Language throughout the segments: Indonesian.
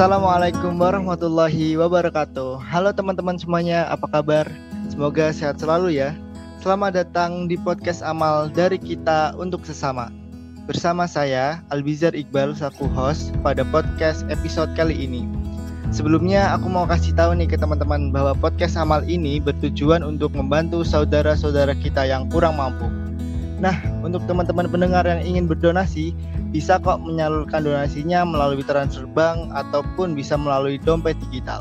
Assalamualaikum warahmatullahi wabarakatuh. Halo teman-teman semuanya, apa kabar? Semoga sehat selalu ya. Selamat datang di podcast amal dari kita untuk sesama. Bersama saya Albizar Iqbal selaku host pada podcast episode kali ini. Sebelumnya aku mau kasih tahu nih ke teman-teman bahwa podcast amal ini bertujuan untuk membantu saudara-saudara kita yang kurang mampu. Nah, untuk teman-teman pendengar yang ingin berdonasi, bisa kok menyalurkan donasinya melalui transfer bank ataupun bisa melalui dompet digital.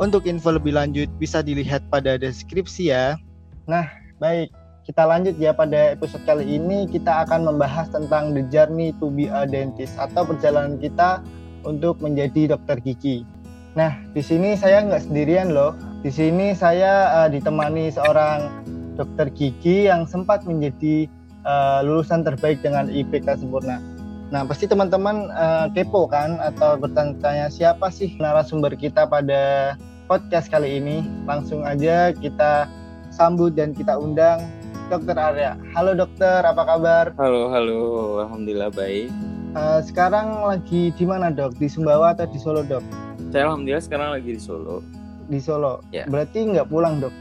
Untuk info lebih lanjut bisa dilihat pada deskripsi ya. Nah, baik. Kita lanjut ya pada episode kali ini kita akan membahas tentang the journey to be a dentist atau perjalanan kita untuk menjadi dokter gigi. Nah, di sini saya nggak sendirian loh. Di sini saya uh, ditemani seorang dokter gigi yang sempat menjadi uh, lulusan terbaik dengan IPK sempurna. Nah, pasti teman-teman uh, kepo kan atau bertanya siapa sih narasumber kita pada podcast kali ini? Langsung aja kita sambut dan kita undang Dokter Arya. Halo dokter, apa kabar? Halo, halo. Alhamdulillah baik. Uh, sekarang lagi di mana dok? Di Sumbawa atau di Solo dok? Saya alhamdulillah sekarang lagi di Solo. Di Solo. Ya. Berarti nggak pulang dok?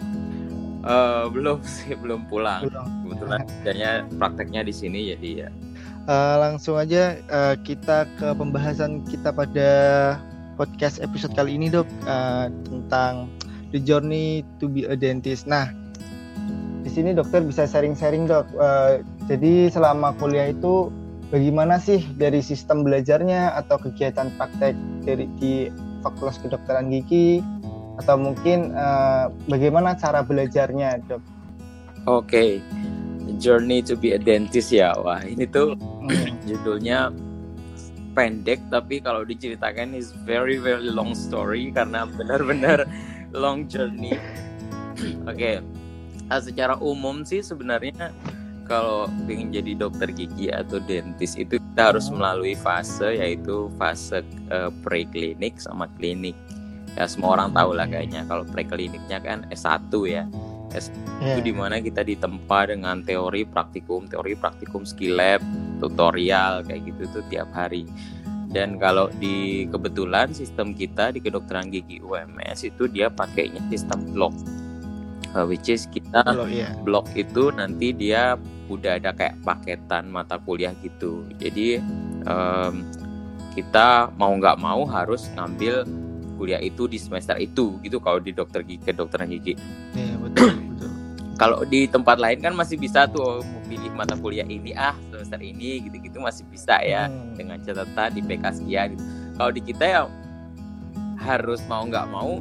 Uh, belum sih, belum pulang. Belum. Kebetulan kerjanya prakteknya di sini jadi ya uh, langsung aja uh, kita ke pembahasan kita pada podcast episode kali ini dok uh, tentang the journey to be a dentist. Nah di sini dokter bisa sharing-sharing dok. Uh, jadi selama kuliah itu bagaimana sih dari sistem belajarnya atau kegiatan praktek dari di Fakultas Kedokteran Gigi atau mungkin uh, bagaimana cara belajarnya dok? Oke. Okay. Journey to be a dentist ya. Wah, ini tuh hmm. judulnya pendek tapi kalau diceritakan is very very long story karena benar-benar long journey. Oke. Okay. Nah, secara umum sih sebenarnya kalau ingin jadi dokter gigi atau dentis itu kita harus hmm. melalui fase yaitu fase uh, preklinik sama klinik. Ya semua orang tahu lah kayaknya kalau prekliniknya kan S1 ya S yeah. itu di mana kita ditempa dengan teori praktikum teori praktikum skill lab tutorial kayak gitu tuh tiap hari dan kalau di kebetulan sistem kita di kedokteran gigi UMS itu dia pakainya sistem blok uh, which is kita blok, yeah. blok itu nanti dia udah ada kayak paketan mata kuliah gitu jadi um, kita mau nggak mau harus ngambil kuliah itu di semester itu gitu kalau di dokter gigi kedokteran gigi. Iya betul betul. kalau di tempat lain kan masih bisa tuh pilih mata kuliah ini ah semester ini gitu-gitu masih bisa ya hmm. dengan catatan di PK sekian. Gitu. Kalau di kita ya harus mau nggak mau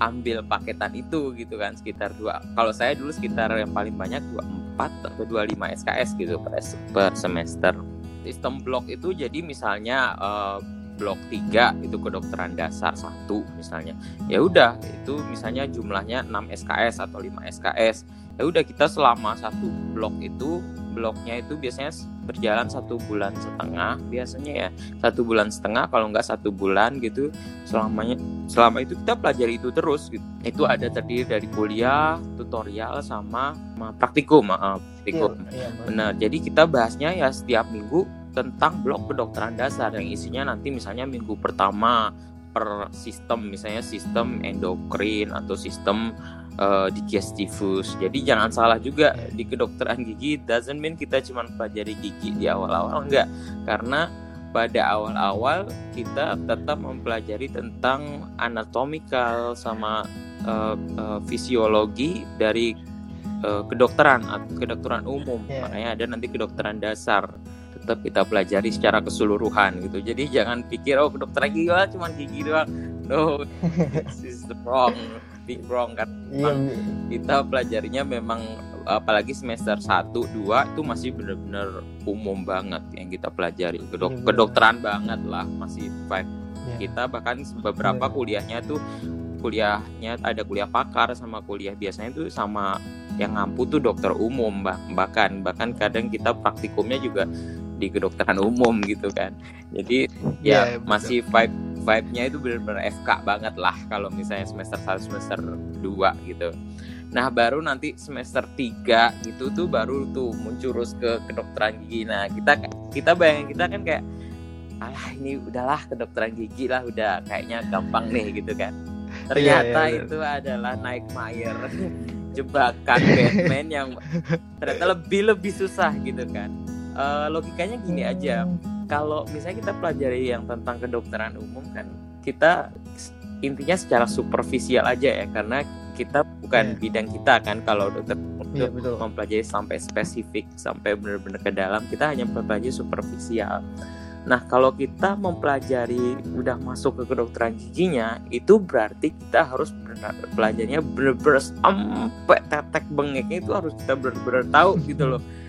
ambil paketan itu gitu kan sekitar dua kalau saya dulu sekitar yang paling banyak dua empat atau dua lima SKS gitu per, per semester sistem blok itu jadi misalnya uh, blok 3 itu kedokteran dasar satu misalnya. Ya udah itu misalnya jumlahnya 6 SKS atau 5 SKS ya udah kita selama satu blok itu bloknya itu biasanya berjalan satu bulan setengah biasanya ya. Satu bulan setengah kalau nggak satu bulan gitu selamanya selama itu kita pelajari itu terus gitu. Itu ada terdiri dari kuliah tutorial sama, sama praktikum maaf praktikum. Iya, iya, benar jadi kita bahasnya ya setiap minggu tentang blok kedokteran dasar yang isinya nanti misalnya minggu pertama per sistem misalnya sistem endokrin atau sistem uh, digestivus. Jadi jangan salah juga di kedokteran gigi doesn't mean kita cuma pelajari gigi di awal-awal enggak karena pada awal-awal kita tetap mempelajari tentang anatomikal sama uh, uh, fisiologi dari uh, kedokteran kedokteran umum. Yeah. Makanya ada nanti kedokteran dasar tetap kita pelajari secara keseluruhan gitu. Jadi jangan pikir oh dokter gigi lah cuma gigi doang. No, this is the wrong, big wrong kan. Iya, kita pelajarinya memang apalagi semester 1 2 itu masih benar-benar umum banget yang kita pelajari. Kedok iya, kedokteran banget lah, masih five. Yeah. Kita bahkan beberapa yeah. kuliahnya tuh kuliahnya ada kuliah pakar sama kuliah biasanya itu sama yang ngampu tuh dokter umum bahkan bahkan kadang kita praktikumnya juga di kedokteran umum gitu kan. Jadi ya yeah, masih vibe vibe-nya itu benar-benar FK banget lah kalau misalnya semester 1 semester 2 gitu. Nah baru nanti semester 3 gitu tuh baru tuh muncurus ke kedokteran gigi. Nah kita kita bayangin kita kan kayak alah ini udahlah kedokteran gigi lah udah kayaknya gampang nih gitu kan. Ternyata yeah, yeah, itu adalah naik mayer jebakan Batman yang ternyata lebih lebih susah gitu kan uh, logikanya gini aja kalau misalnya kita pelajari yang tentang kedokteran umum kan kita intinya secara superficial aja ya karena kita bukan yeah. bidang kita kan kalau dokter yeah, betul. mempelajari sampai spesifik sampai benar-benar ke dalam kita hanya mempelajari superficial Nah, kalau kita mempelajari udah masuk ke kedokteran giginya, itu berarti kita harus benar belajarnya benar-benar sampai tetek bengeknya itu harus kita benar-benar tahu gitu loh.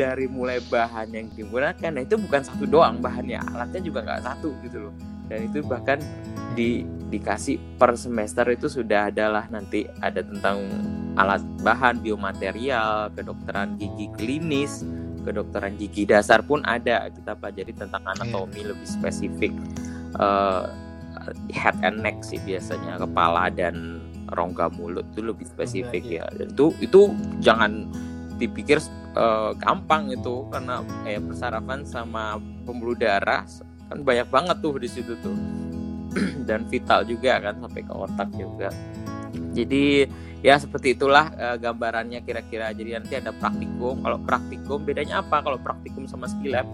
Dari mulai bahan yang digunakan, nah itu bukan satu doang bahannya, alatnya juga nggak satu gitu loh. Dan itu bahkan di dikasih per semester itu sudah adalah nanti ada tentang alat bahan biomaterial, kedokteran gigi klinis, kedokteran gigi dasar pun ada kita pelajari tentang anatomi yeah. lebih spesifik uh, head and neck sih biasanya kepala dan rongga mulut itu lebih spesifik yeah, yeah. ya dan itu itu jangan dipikir uh, gampang itu karena eh persarafan sama pembuluh darah kan banyak banget tuh di situ tuh. Dan vital juga kan sampai ke otak juga. Jadi ya seperti itulah uh, gambarannya kira-kira. Jadi nanti ada praktikum. Kalau praktikum bedanya apa? Kalau praktikum sama skill lab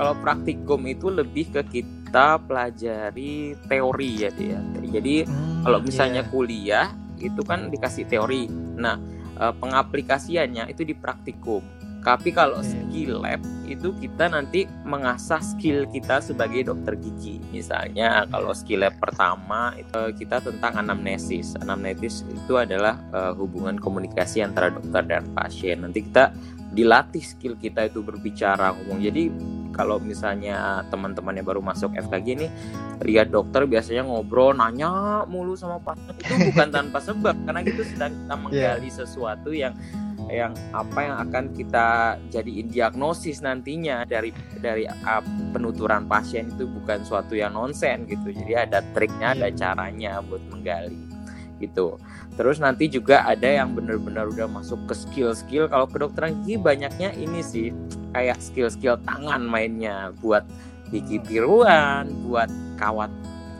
kalau praktikum itu lebih ke kita pelajari teori ya dia jadi hmm, kalau misalnya yeah. kuliah itu kan dikasih teori. Nah pengaplikasiannya itu di praktikum tapi kalau skill lab itu kita nanti mengasah skill kita sebagai dokter gigi. Misalnya kalau skill lab pertama itu kita tentang anamnesis. Anamnesis itu adalah uh, hubungan komunikasi antara dokter dan pasien. Nanti kita dilatih skill kita itu berbicara ngomong. Jadi kalau misalnya teman-teman yang baru masuk FKG ini lihat dokter biasanya ngobrol nanya mulu sama pasien itu bukan tanpa sebab karena itu sedang kita menggali yeah. sesuatu yang yang apa yang akan kita jadiin diagnosis nantinya dari dari uh, penuturan pasien itu bukan suatu yang nonsen gitu. Jadi ada triknya ada iya. caranya buat menggali gitu. Terus nanti juga ada yang benar-benar udah masuk ke skill-skill. Kalau kedokteran gigi banyaknya ini sih kayak skill-skill tangan mainnya buat gigi tiruan buat kawat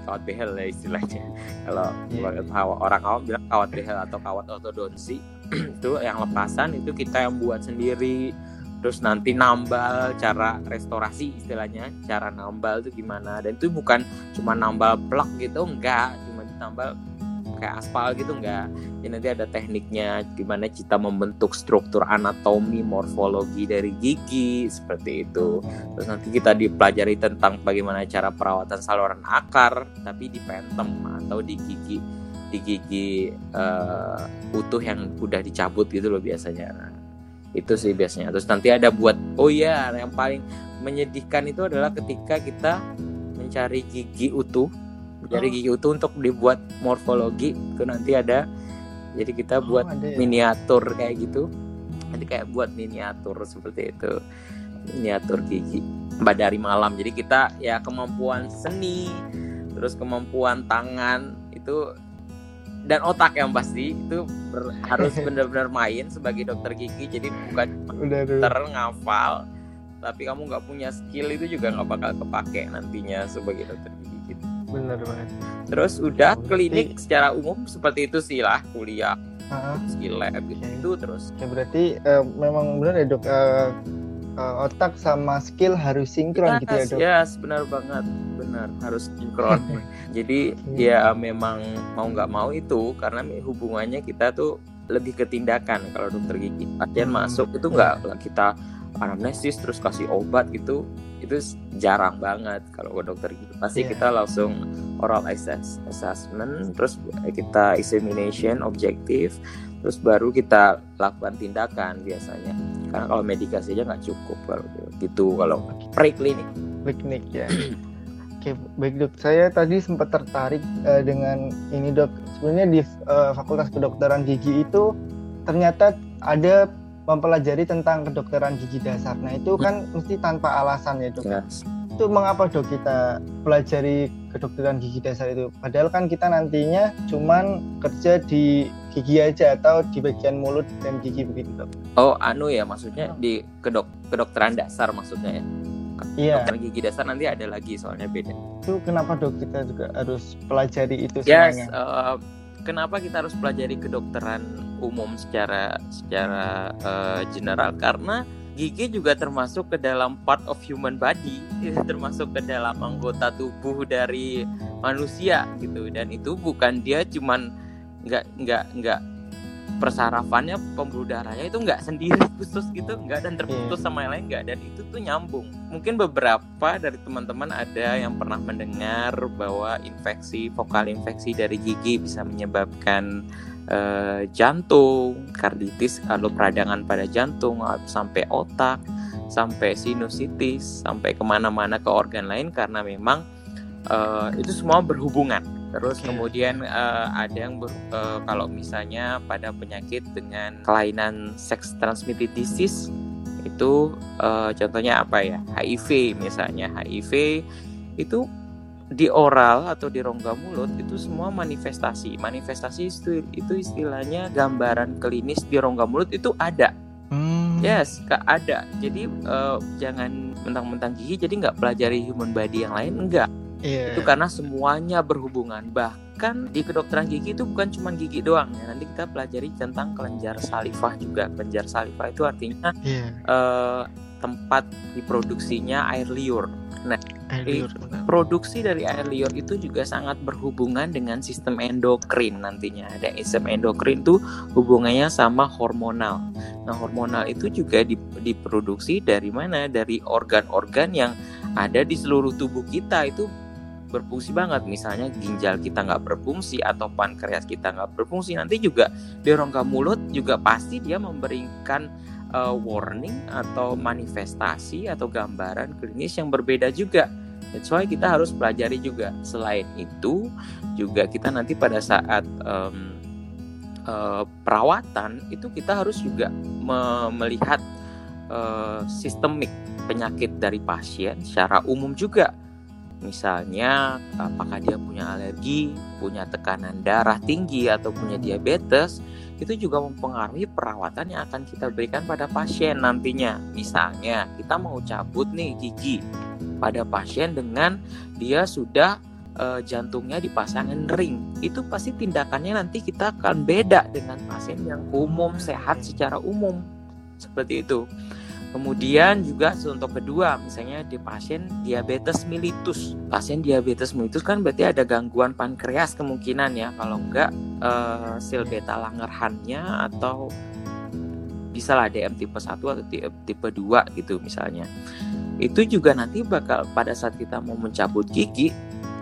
kawat behel ya istilahnya. Kalau yeah. orang awam bilang kawat behel atau kawat ortodonsi itu yang lepasan itu kita yang buat sendiri. Terus nanti nambal cara restorasi istilahnya cara nambal itu gimana. Dan itu bukan cuma nambal plak gitu enggak. Cuma ditambal kayak aspal gitu enggak. Jadi nanti ada tekniknya gimana kita membentuk struktur anatomi morfologi dari gigi seperti itu. Terus nanti kita dipelajari tentang bagaimana cara perawatan saluran akar tapi di pentem atau di gigi di gigi uh, utuh yang udah dicabut gitu loh biasanya. Nah, itu sih biasanya. Terus nanti ada buat oh iya yang paling menyedihkan itu adalah ketika kita mencari gigi utuh. Mencari oh. gigi utuh untuk dibuat morfologi. Itu nanti ada. Jadi kita oh, buat ya? miniatur kayak gitu. Nanti kayak buat miniatur seperti itu. Miniatur gigi. Pada hari malam. Jadi kita ya kemampuan seni terus kemampuan tangan itu dan otak yang pasti itu ber, harus benar-benar main sebagai dokter gigi jadi bukan dokter ngafal tapi kamu nggak punya skill itu juga nggak bakal kepake nantinya sebagai dokter gigi gitu. benar banget terus udah klinik secara umum seperti itu sih lah kuliah uh-huh. skill lab gitu okay. terus ya berarti uh, memang benar ya dok uh, uh, otak sama skill harus sinkron yes, gitu ya dok yes benar banget benar harus sinkron. Jadi ya memang mau nggak mau itu karena hubungannya kita tuh lebih ke tindakan kalau dokter gigi pasien hmm. masuk itu nggak kita anamnesis terus kasih obat gitu itu jarang banget. Kalau ke dokter gigi pasti yeah. kita langsung oral assess, assessment terus kita examination objektif terus baru kita lakukan tindakan biasanya. Karena kalau medikasi aja nggak cukup kalau gitu kalau preklinik preklinik ya Oke, baik dok. Saya tadi sempat tertarik uh, dengan ini dok. Sebenarnya di uh, Fakultas Kedokteran Gigi itu ternyata ada mempelajari tentang kedokteran gigi dasar. Nah itu kan mesti tanpa alasan ya dok. Yes. Itu mengapa dok kita pelajari kedokteran gigi dasar itu? Padahal kan kita nantinya cuman kerja di gigi aja atau di bagian mulut dan gigi begitu dok. Oh anu ya maksudnya di kedok kedokteran dasar maksudnya ya? Iya. Dokter gigi dasar nanti ada lagi soalnya beda. Itu kenapa dok kita juga harus pelajari itu Yes, semuanya? uh, kenapa kita harus pelajari kedokteran umum secara secara uh, general? Karena gigi juga termasuk ke dalam part of human body, termasuk ke dalam anggota tubuh dari manusia gitu. Dan itu bukan dia cuman nggak nggak nggak persarafannya pembuluh darahnya itu nggak sendiri khusus gitu nggak dan terputus sama yang lain nggak dan itu tuh nyambung. Mungkin beberapa dari teman-teman ada yang pernah mendengar bahwa infeksi vokal infeksi dari gigi bisa menyebabkan uh, jantung karditis kalau peradangan pada jantung sampai otak sampai sinusitis sampai ke mana-mana ke organ lain karena memang uh, itu semua berhubungan Terus kemudian uh, ada yang ber, uh, kalau misalnya pada penyakit dengan kelainan sex transmitted disease itu uh, contohnya apa ya? HIV misalnya. HIV itu di oral atau di rongga mulut itu semua manifestasi. Manifestasi itu itu istilahnya gambaran klinis di rongga mulut itu ada. Hmm. yes ada. Jadi uh, jangan mentang-mentang gigi jadi nggak pelajari human body yang lain enggak Yeah. Itu karena semuanya berhubungan. Bahkan di kedokteran gigi itu bukan cuma gigi doang ya. Nanti kita pelajari tentang kelenjar salivah juga. Kelenjar salivah itu artinya yeah. Uh, tempat diproduksinya air liur. Nah, air liur, produksi dari air liur itu juga sangat berhubungan dengan sistem endokrin nantinya. Ada sistem endokrin itu hubungannya sama hormonal. Nah, hormonal itu juga diproduksi dari mana? Dari organ-organ yang ada di seluruh tubuh kita itu berfungsi banget. Misalnya ginjal kita nggak berfungsi atau pankreas kita nggak berfungsi nanti juga di rongga mulut juga pasti dia memberikan uh, warning atau manifestasi atau gambaran klinis yang berbeda juga. That's why kita harus pelajari juga. Selain itu, juga kita nanti pada saat um, perawatan itu kita harus juga me melihat uh, sistemik penyakit dari pasien secara umum juga Misalnya, apakah dia punya alergi, punya tekanan darah tinggi, atau punya diabetes, itu juga mempengaruhi perawatan yang akan kita berikan pada pasien nantinya. Misalnya, kita mau cabut nih gigi pada pasien dengan dia sudah e, jantungnya dipasangin ring. Itu pasti tindakannya nanti kita akan beda dengan pasien yang umum sehat secara umum. Seperti itu. Kemudian juga untuk kedua, misalnya di pasien diabetes mellitus. Pasien diabetes mellitus kan berarti ada gangguan pankreas kemungkinan ya. Kalau enggak uh, sel beta Langerhannya atau bisa lah DM tipe 1 atau tipe 2 gitu misalnya. Itu juga nanti bakal pada saat kita mau mencabut gigi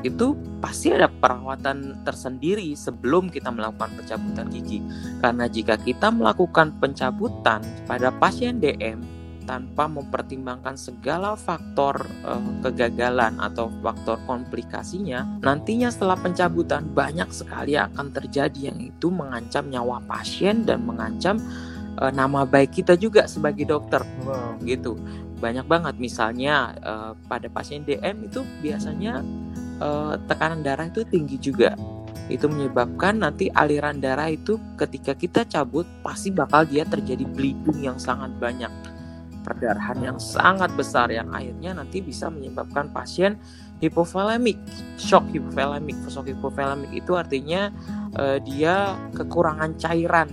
itu pasti ada perawatan tersendiri sebelum kita melakukan pencabutan gigi. Karena jika kita melakukan pencabutan pada pasien DM tanpa mempertimbangkan segala faktor uh, kegagalan atau faktor komplikasinya, nantinya setelah pencabutan banyak sekali akan terjadi yang itu mengancam nyawa pasien dan mengancam uh, nama baik kita juga sebagai dokter. Wow. Gitu. Banyak banget misalnya uh, pada pasien DM itu biasanya uh, tekanan darah itu tinggi juga itu menyebabkan nanti aliran darah itu ketika kita cabut pasti bakal dia terjadi bleeding yang sangat banyak perdarahan yang sangat besar yang akhirnya nanti bisa menyebabkan pasien hipovolemik, shock hipovolemik. Shock hipovolemik itu artinya uh, dia kekurangan cairan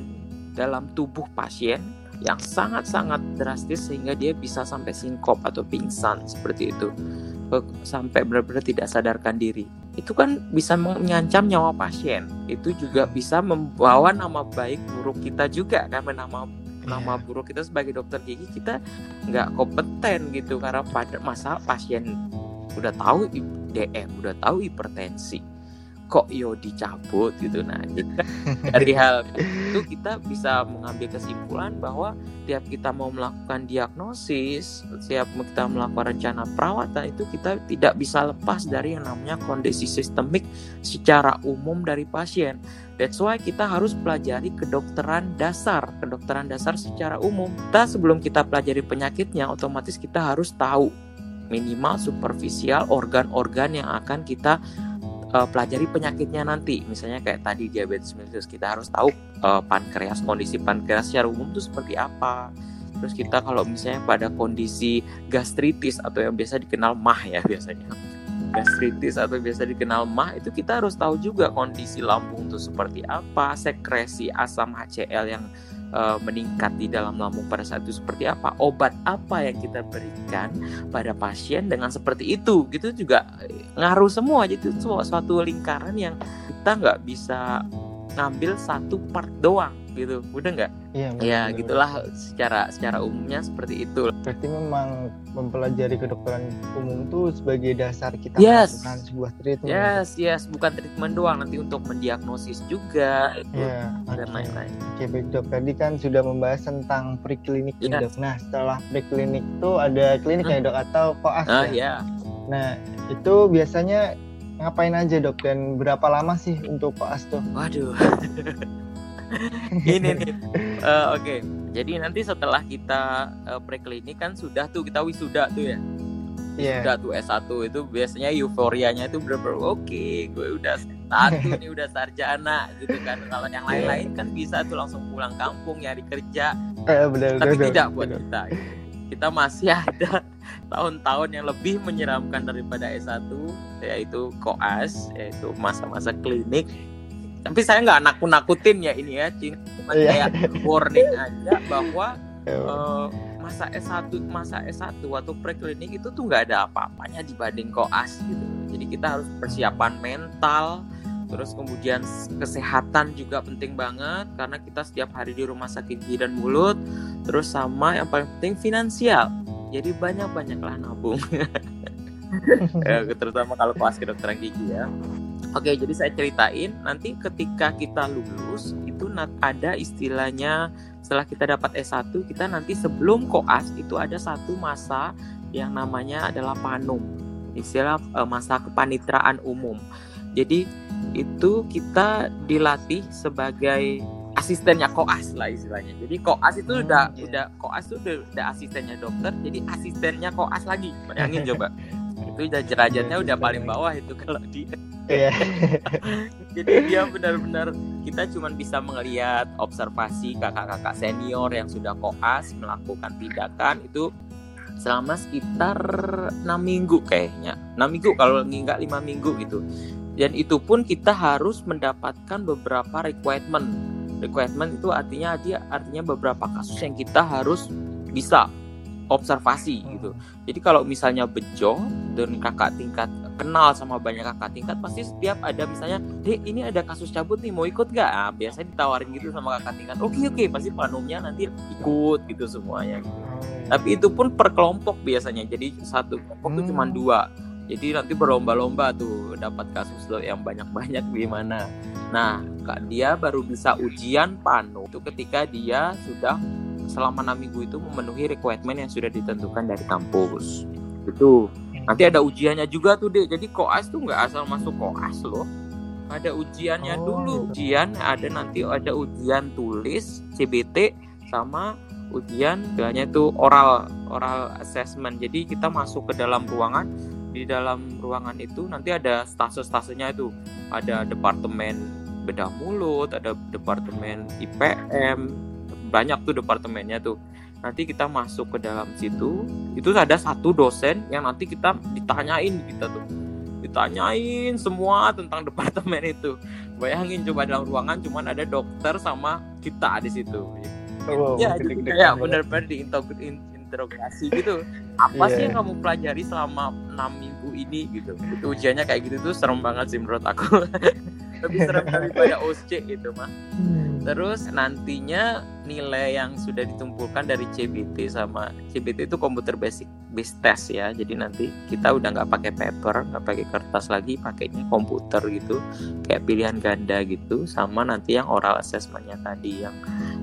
dalam tubuh pasien yang sangat-sangat drastis sehingga dia bisa sampai sinkop atau pingsan seperti itu. Sampai benar-benar tidak sadarkan diri. Itu kan bisa mengancam nyawa pasien. Itu juga bisa membawa nama baik buruk kita juga kan nama nama iya. buruk kita sebagai dokter gigi kita nggak kompeten gitu karena pada masa pasien udah tahu DM udah tahu hipertensi kok yo dicabut gitu nah jadi dari hal itu kita bisa mengambil kesimpulan bahwa tiap kita mau melakukan diagnosis setiap kita melakukan rencana perawatan itu kita tidak bisa lepas dari yang namanya kondisi sistemik secara umum dari pasien That's why kita harus pelajari kedokteran dasar, kedokteran dasar secara umum. Kita sebelum kita pelajari penyakitnya, otomatis kita harus tahu minimal superficial organ-organ yang akan kita uh, pelajari penyakitnya nanti. Misalnya kayak tadi diabetes mellitus, kita harus tahu uh, pankreas, kondisi pankreas secara umum itu seperti apa. terus kita kalau misalnya pada kondisi gastritis atau yang biasa dikenal mah ya biasanya gastritis atau biasa dikenal mah itu kita harus tahu juga kondisi lambung itu seperti apa sekresi asam HCl yang uh, meningkat di dalam lambung pada saat itu seperti apa? Obat apa yang kita berikan pada pasien dengan seperti itu? Gitu juga ngaruh semua. Jadi itu suatu lingkaran yang kita nggak bisa ngambil satu part doang gitu. Udah nggak? Iya ya gitulah secara secara umumnya seperti itu. Berarti memang mempelajari kedokteran umum itu sebagai dasar kita yes. melakukan sebuah treatment. Yes yes. Bukan treatment doang nanti untuk mendiagnosis juga. Ya dan lain-lain. Oke baik dok. Tadi kan sudah membahas tentang preklinik yes. dok. Nah setelah preklinik itu ada klinik hmm. ya dok? Atau koas ah, ya? ya nah itu biasanya ngapain aja dok? Dan berapa lama sih untuk koas tuh? Waduh ini nih. Uh, oke. Okay. jadi nanti setelah kita uh, preklinik kan sudah tuh kita wisuda tuh ya. Yeah. Sudah tuh S1 itu biasanya euforianya itu bener-bener oke okay, gue udah satu nih udah sarjana gitu kan. Kalau yang lain-lain kan bisa tuh langsung pulang kampung nyari kerja. Eh, bener, tapi bener, tidak bener. buat kita. Kita masih ada tahun-tahun yang lebih menyeramkan daripada S1 yaitu koas yaitu masa-masa klinik tapi saya nggak nakut-nakutin ya ini ya cuma yeah. kayak warning aja bahwa uh, masa S1 masa S1 waktu preklinik itu tuh nggak ada apa-apanya dibanding koas gitu. Jadi kita harus persiapan mental terus kemudian kesehatan juga penting banget karena kita setiap hari di rumah sakit gigi dan mulut terus sama yang paling penting finansial. Jadi banyak-banyaklah nabung. Ya, terutama kalau koas kedokteran gigi ya Oke, jadi saya ceritain nanti ketika kita lulus itu ada istilahnya setelah kita dapat S1 kita nanti sebelum koas itu ada satu masa yang namanya adalah panum. Istilah e, masa kepanitraan umum. Jadi itu kita dilatih sebagai asistennya koas lah istilahnya. Jadi koas itu hmm, udah yeah. udah koas itu udah, udah asistennya dokter, jadi asistennya koas lagi. Bayangin coba. itu udah derajatnya udah paling bawah itu kalau di Iya. Jadi dia benar-benar kita cuma bisa melihat observasi kakak-kakak senior yang sudah koas melakukan tindakan itu selama sekitar enam minggu kayaknya. Enam minggu kalau nggak lima minggu gitu. Dan itu pun kita harus mendapatkan beberapa requirement. Requirement itu artinya dia artinya beberapa kasus yang kita harus bisa observasi gitu. Jadi kalau misalnya bejo dan kakak tingkat kenal sama banyak kakak tingkat pasti setiap ada misalnya, "Dek, ini ada kasus cabut nih, mau ikut gak? Nah, biasanya ditawarin gitu sama kakak tingkat. Oke, okay, oke, okay. pasti panumnya nanti ikut gitu semuanya. Tapi itu pun per kelompok biasanya. Jadi satu kelompok hmm. itu cuma dua. Jadi nanti berlomba-lomba tuh dapat kasus lo yang banyak-banyak di mana. Nah, kak dia baru bisa ujian panu itu ketika dia sudah selama enam minggu itu memenuhi requirement yang sudah ditentukan dari kampus itu nanti ada ujiannya juga tuh deh jadi koas tuh nggak asal masuk koas loh. Ada ujiannya oh, dulu. gitu. ujian ada nanti ada ujian tulis CBT sama ujian bilangnya itu oral oral assessment. Jadi kita masuk ke dalam ruangan. Di dalam ruangan itu nanti ada stase-stasenya itu ada departemen bedah mulut ada departemen IPM banyak tuh departemennya tuh nanti kita masuk ke dalam situ itu ada satu dosen yang nanti kita ditanyain kita tuh. Ditanyain semua tentang departemen itu. Bayangin coba dalam ruangan cuman ada dokter sama kita di situ. Oh, ya jadi kayak benar-benar diinterogasi gitu. Apa yeah. sih yang kamu pelajari selama enam minggu ini gitu? Itu ujiannya kayak gitu tuh serem banget sih menurut aku. Lebih serem daripada OSC itu mah hmm. Terus nantinya nilai yang sudah ditumpulkan dari CBT sama CBT itu computer basic base test ya. Jadi nanti kita udah nggak pakai paper nggak pakai kertas lagi pakainya komputer gitu. Kayak pilihan ganda gitu sama nanti yang oral assessmentnya tadi yang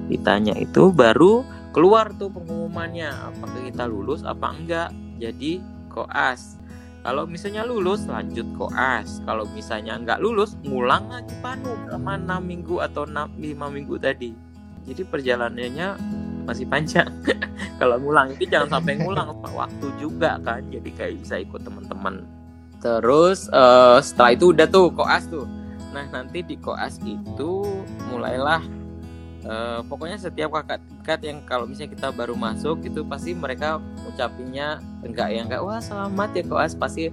ditanya itu baru keluar tuh pengumumannya. Apakah kita lulus apa enggak? Jadi koas kalau misalnya lulus lanjut koas. Kalau misalnya nggak lulus ngulang lagi panu selama enam minggu atau enam lima minggu tadi. Jadi perjalanannya masih panjang. Kalau ngulang itu jangan sampai ngulang waktu juga kan. Jadi kayak bisa ikut teman-teman. Terus uh, setelah itu udah tuh koas tuh. Nah nanti di koas itu mulailah uh, pokoknya setiap kakak tingkat yang kalau misalnya kita baru masuk itu pasti mereka ucapinnya enggak ya enggak wah selamat ya koas pasti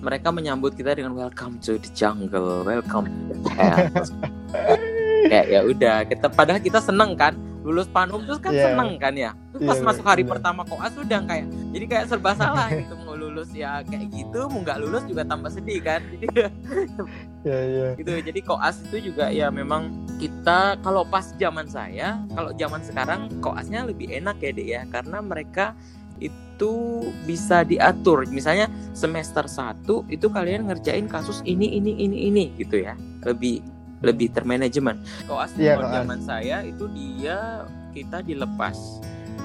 mereka menyambut kita dengan welcome to the jungle welcome to the kayak ya udah kita padahal kita seneng kan lulus panum terus kan yeah. seneng kan ya terus pas yeah, masuk hari yeah. pertama koas udah kayak jadi kayak serba salah gitu lulus ya kayak gitu mau nggak lulus juga tambah sedih kan jadi yeah, yeah. gitu jadi koas itu juga ya memang kita kalau pas zaman saya kalau zaman sekarang koasnya lebih enak ya deh ya karena mereka itu bisa diatur misalnya semester 1 itu kalian ngerjain kasus ini ini ini ini gitu ya lebih lebih termanajemen. Koas yeah, zaman saya itu dia kita dilepas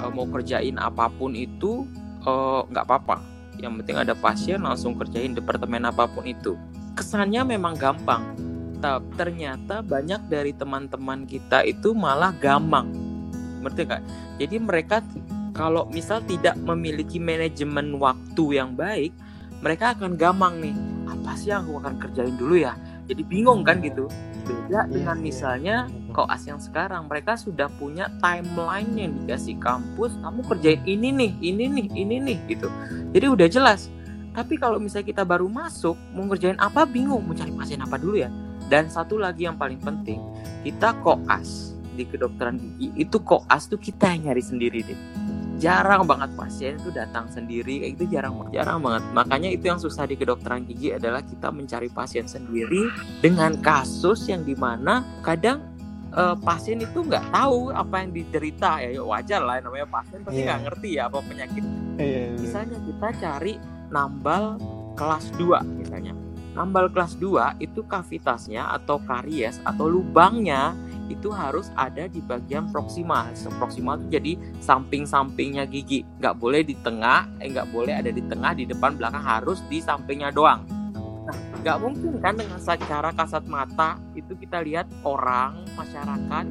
uh, mau kerjain apa pun itu eh, nggak uh, apa-apa. Yang penting ada pasien langsung kerjain departemen apa pun itu. Kesannya memang gampang. Tapi ternyata banyak dari teman-teman kita itu malah gampang. Ngerti kak? Jadi mereka kalau misal tidak memiliki manajemen waktu yang baik, mereka akan gampang nih. Apa sih yang aku akan kerjain dulu ya? Jadi bingung kan gitu beda yeah, dengan yeah. misalnya koas yang sekarang mereka sudah punya timeline yang dikasih kampus kamu kerjain ini nih ini nih ini nih gitu. Jadi udah jelas. Tapi kalau misalnya kita baru masuk mau ngerjain apa bingung. Mau cari pasien apa dulu ya? Dan satu lagi yang paling penting kita koas di kedokteran gigi itu koas tuh kita yang nyari sendiri deh jarang banget pasien itu datang sendiri kayak gitu jarang jarang banget makanya itu yang susah di kedokteran gigi adalah kita mencari pasien sendiri dengan kasus yang di mana kadang uh, pasien itu nggak tahu apa yang diderita ya, ya wajar lah namanya pasien pasti nggak yeah. ngerti ya apa penyakit yeah, yeah. misalnya kita cari nambal kelas 2 misalnya nambal kelas 2 itu kavitasnya atau karies atau lubangnya itu harus ada di bagian proksimal. Proksimal itu jadi samping-sampingnya gigi. Nggak boleh di tengah, eh nggak boleh ada di tengah, di depan, belakang harus di sampingnya doang. Nah, nggak mungkin kan dengan secara kasat mata itu kita lihat orang, masyarakat,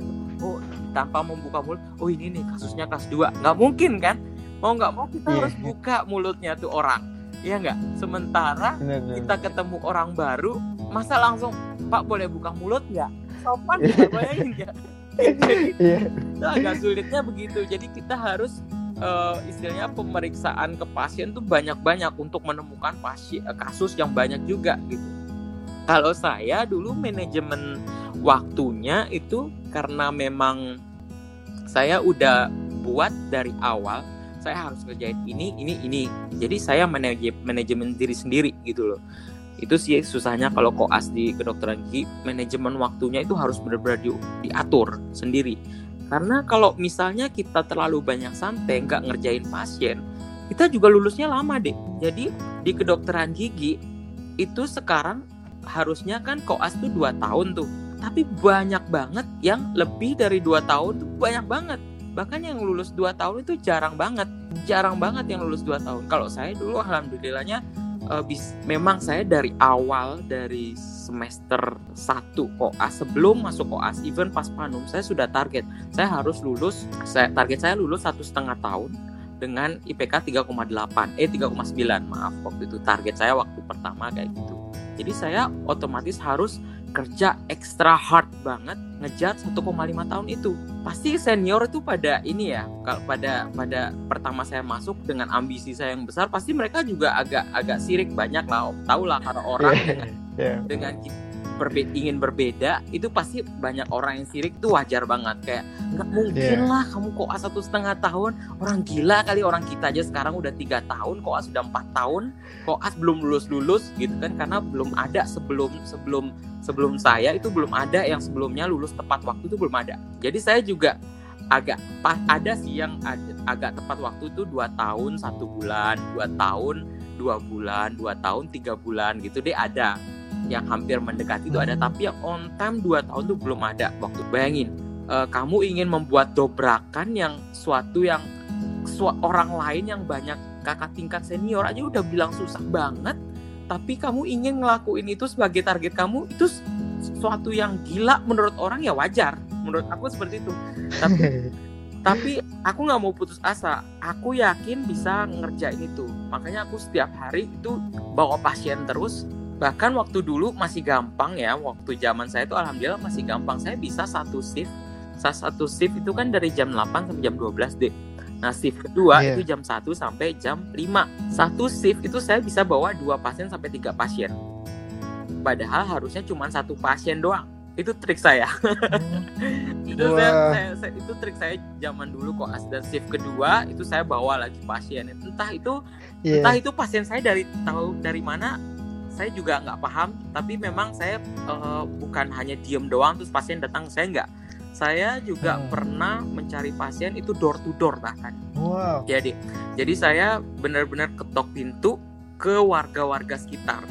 oh tanpa membuka mulut, oh ini nih kasusnya kelas 2. Nggak mungkin kan? Mau nggak mau kita yeah. harus buka mulutnya tuh orang. Iya nggak? Sementara kita ketemu orang baru, masa langsung Pak boleh buka mulut nggak? Sopan ya bayangin ya. Jadi yeah. itu agak sulitnya begitu. Jadi kita harus uh, istilahnya pemeriksaan ke pasien tuh banyak-banyak untuk menemukan pasien uh, kasus yang banyak juga gitu. Kalau saya dulu manajemen waktunya itu karena memang saya udah buat dari awal saya harus kerjain ini ini ini. Jadi saya manajemen diri sendiri gitu loh itu sih susahnya kalau koas di kedokteran gigi manajemen waktunya itu harus benar-benar di, diatur sendiri. Karena kalau misalnya kita terlalu banyak santai nggak ngerjain pasien kita juga lulusnya lama deh jadi di kedokteran gigi itu sekarang harusnya kan koas tuh dua tahun tuh. Tapi banyak banget yang lebih dari dua tahun tuh banyak banget. Bahkan yang lulus dua tahun itu jarang banget. Jarang banget yang lulus dua tahun. Kalau saya dulu alhamdulillahnya uh, bis, memang saya dari awal dari semester 1 koas sebelum masuk koas even pas panum saya sudah target. Saya harus lulus saya target saya lulus satu setengah tahun dengan IPK 3,8 eh 3,9 maaf waktu itu. Target saya waktu pertama kayak gitu. Jadi saya otomatis harus kerja ekstra hard banget ngejar 1,5 tahun itu. Pasti senior itu pada ini ya kalau pada pada pertama saya masuk dengan ambisi saya yang besar pasti mereka juga agak agak sirik banyak lah tahu lah karena orang yeah, dengan yeah. dengan berbe ingin berbeda itu pasti banyak orang yang sirik itu wajar banget. Kayak nggak mungkin yeah. lah kamu kok satu setengah tahun. Orang gila kali orang kita aja sekarang udah tiga tahun kok sudah empat tahun kok as belum lulus lulus gitu kan. Karena belum ada sebelum sebelum sebelum saya itu belum ada yang sebelumnya lulus tepat waktu itu belum ada. Jadi saya juga agak ada sih yang ada, agak tepat waktu itu dua tahun satu bulan dua tahun dua bulan dua tahun tiga bulan gitu deh ada yang hampir mendekati itu ada hmm. tapi yang on time 2 tahun tuh belum ada. Waktu bayangin uh, kamu ingin membuat dobrakan yang suatu yang su orang lain yang banyak kakak tingkat senior aja udah bilang susah banget tapi kamu ingin ngelakuin itu sebagai target kamu itu suatu yang gila menurut orang ya wajar. Menurut aku seperti itu. Tapi tapi aku nggak mau putus asa. Aku yakin bisa ngerjain itu. Makanya aku setiap hari itu bawa pasien terus bahkan waktu dulu masih gampang ya waktu zaman saya itu alhamdulillah masih gampang. Saya bisa satu shift salah satu shift itu kan dari jam 8 sampai jam 12 deh Nah shift kedua yeah. itu jam 1 sampai jam 5 Satu shift itu saya bisa bawa dua pasien sampai tiga pasien. Padahal harusnya cuma satu pasien doang. Itu trik saya. Itu saya, saya, saya itu trik saya zaman dulu kok dan shift kedua itu saya bawa lagi pasien. Entah itu yeah. entah itu pasien saya dari tahu dari mana saya juga nggak paham tapi memang saya uh, bukan hanya diem doang terus pasien datang saya nggak saya juga hmm. pernah mencari pasien itu door to door bahkan. Wow. Jadi, jadi saya benar-benar ketok pintu ke warga-warga sekitar.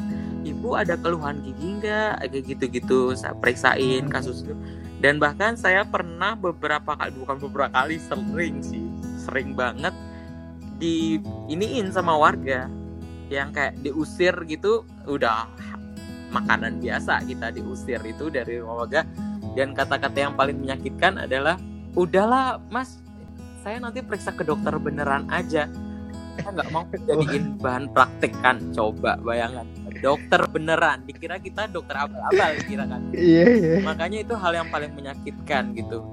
Ibu ada keluhan gigi nggak? Kayak gitu-gitu. Saya periksain hmm. kasus itu. Dan bahkan saya pernah beberapa kali, bukan beberapa kali, sering sih, sering banget di iniin sama warga yang kayak diusir gitu, udah makanan biasa kita diusir itu dari rumah warga. Dan kata-kata yang paling menyakitkan adalah udahlah mas saya nanti periksa ke dokter beneran aja. Saya nggak mau jadiin bahan praktek kan coba bayangkan. Dokter beneran dikira kita dokter abal-abal kira kan. Iya, iya. makanya itu hal yang paling menyakitkan gitu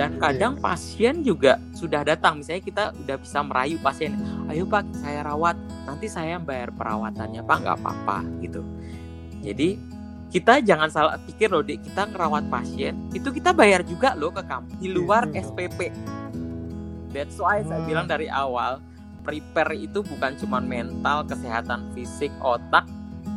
dan iya. kadang pasien juga sudah datang. Misalnya kita udah bisa merayu pasien. Ayo pak saya rawat. Nanti saya bayar perawatannya. Pak nggak apa-apa gitu. Jadi kita jangan salah pikir loh dek kita ngerawat pasien itu kita bayar juga loh ke kamu di luar hmm. SPP that's why hmm. saya bilang dari awal prepare itu bukan cuma mental kesehatan fisik otak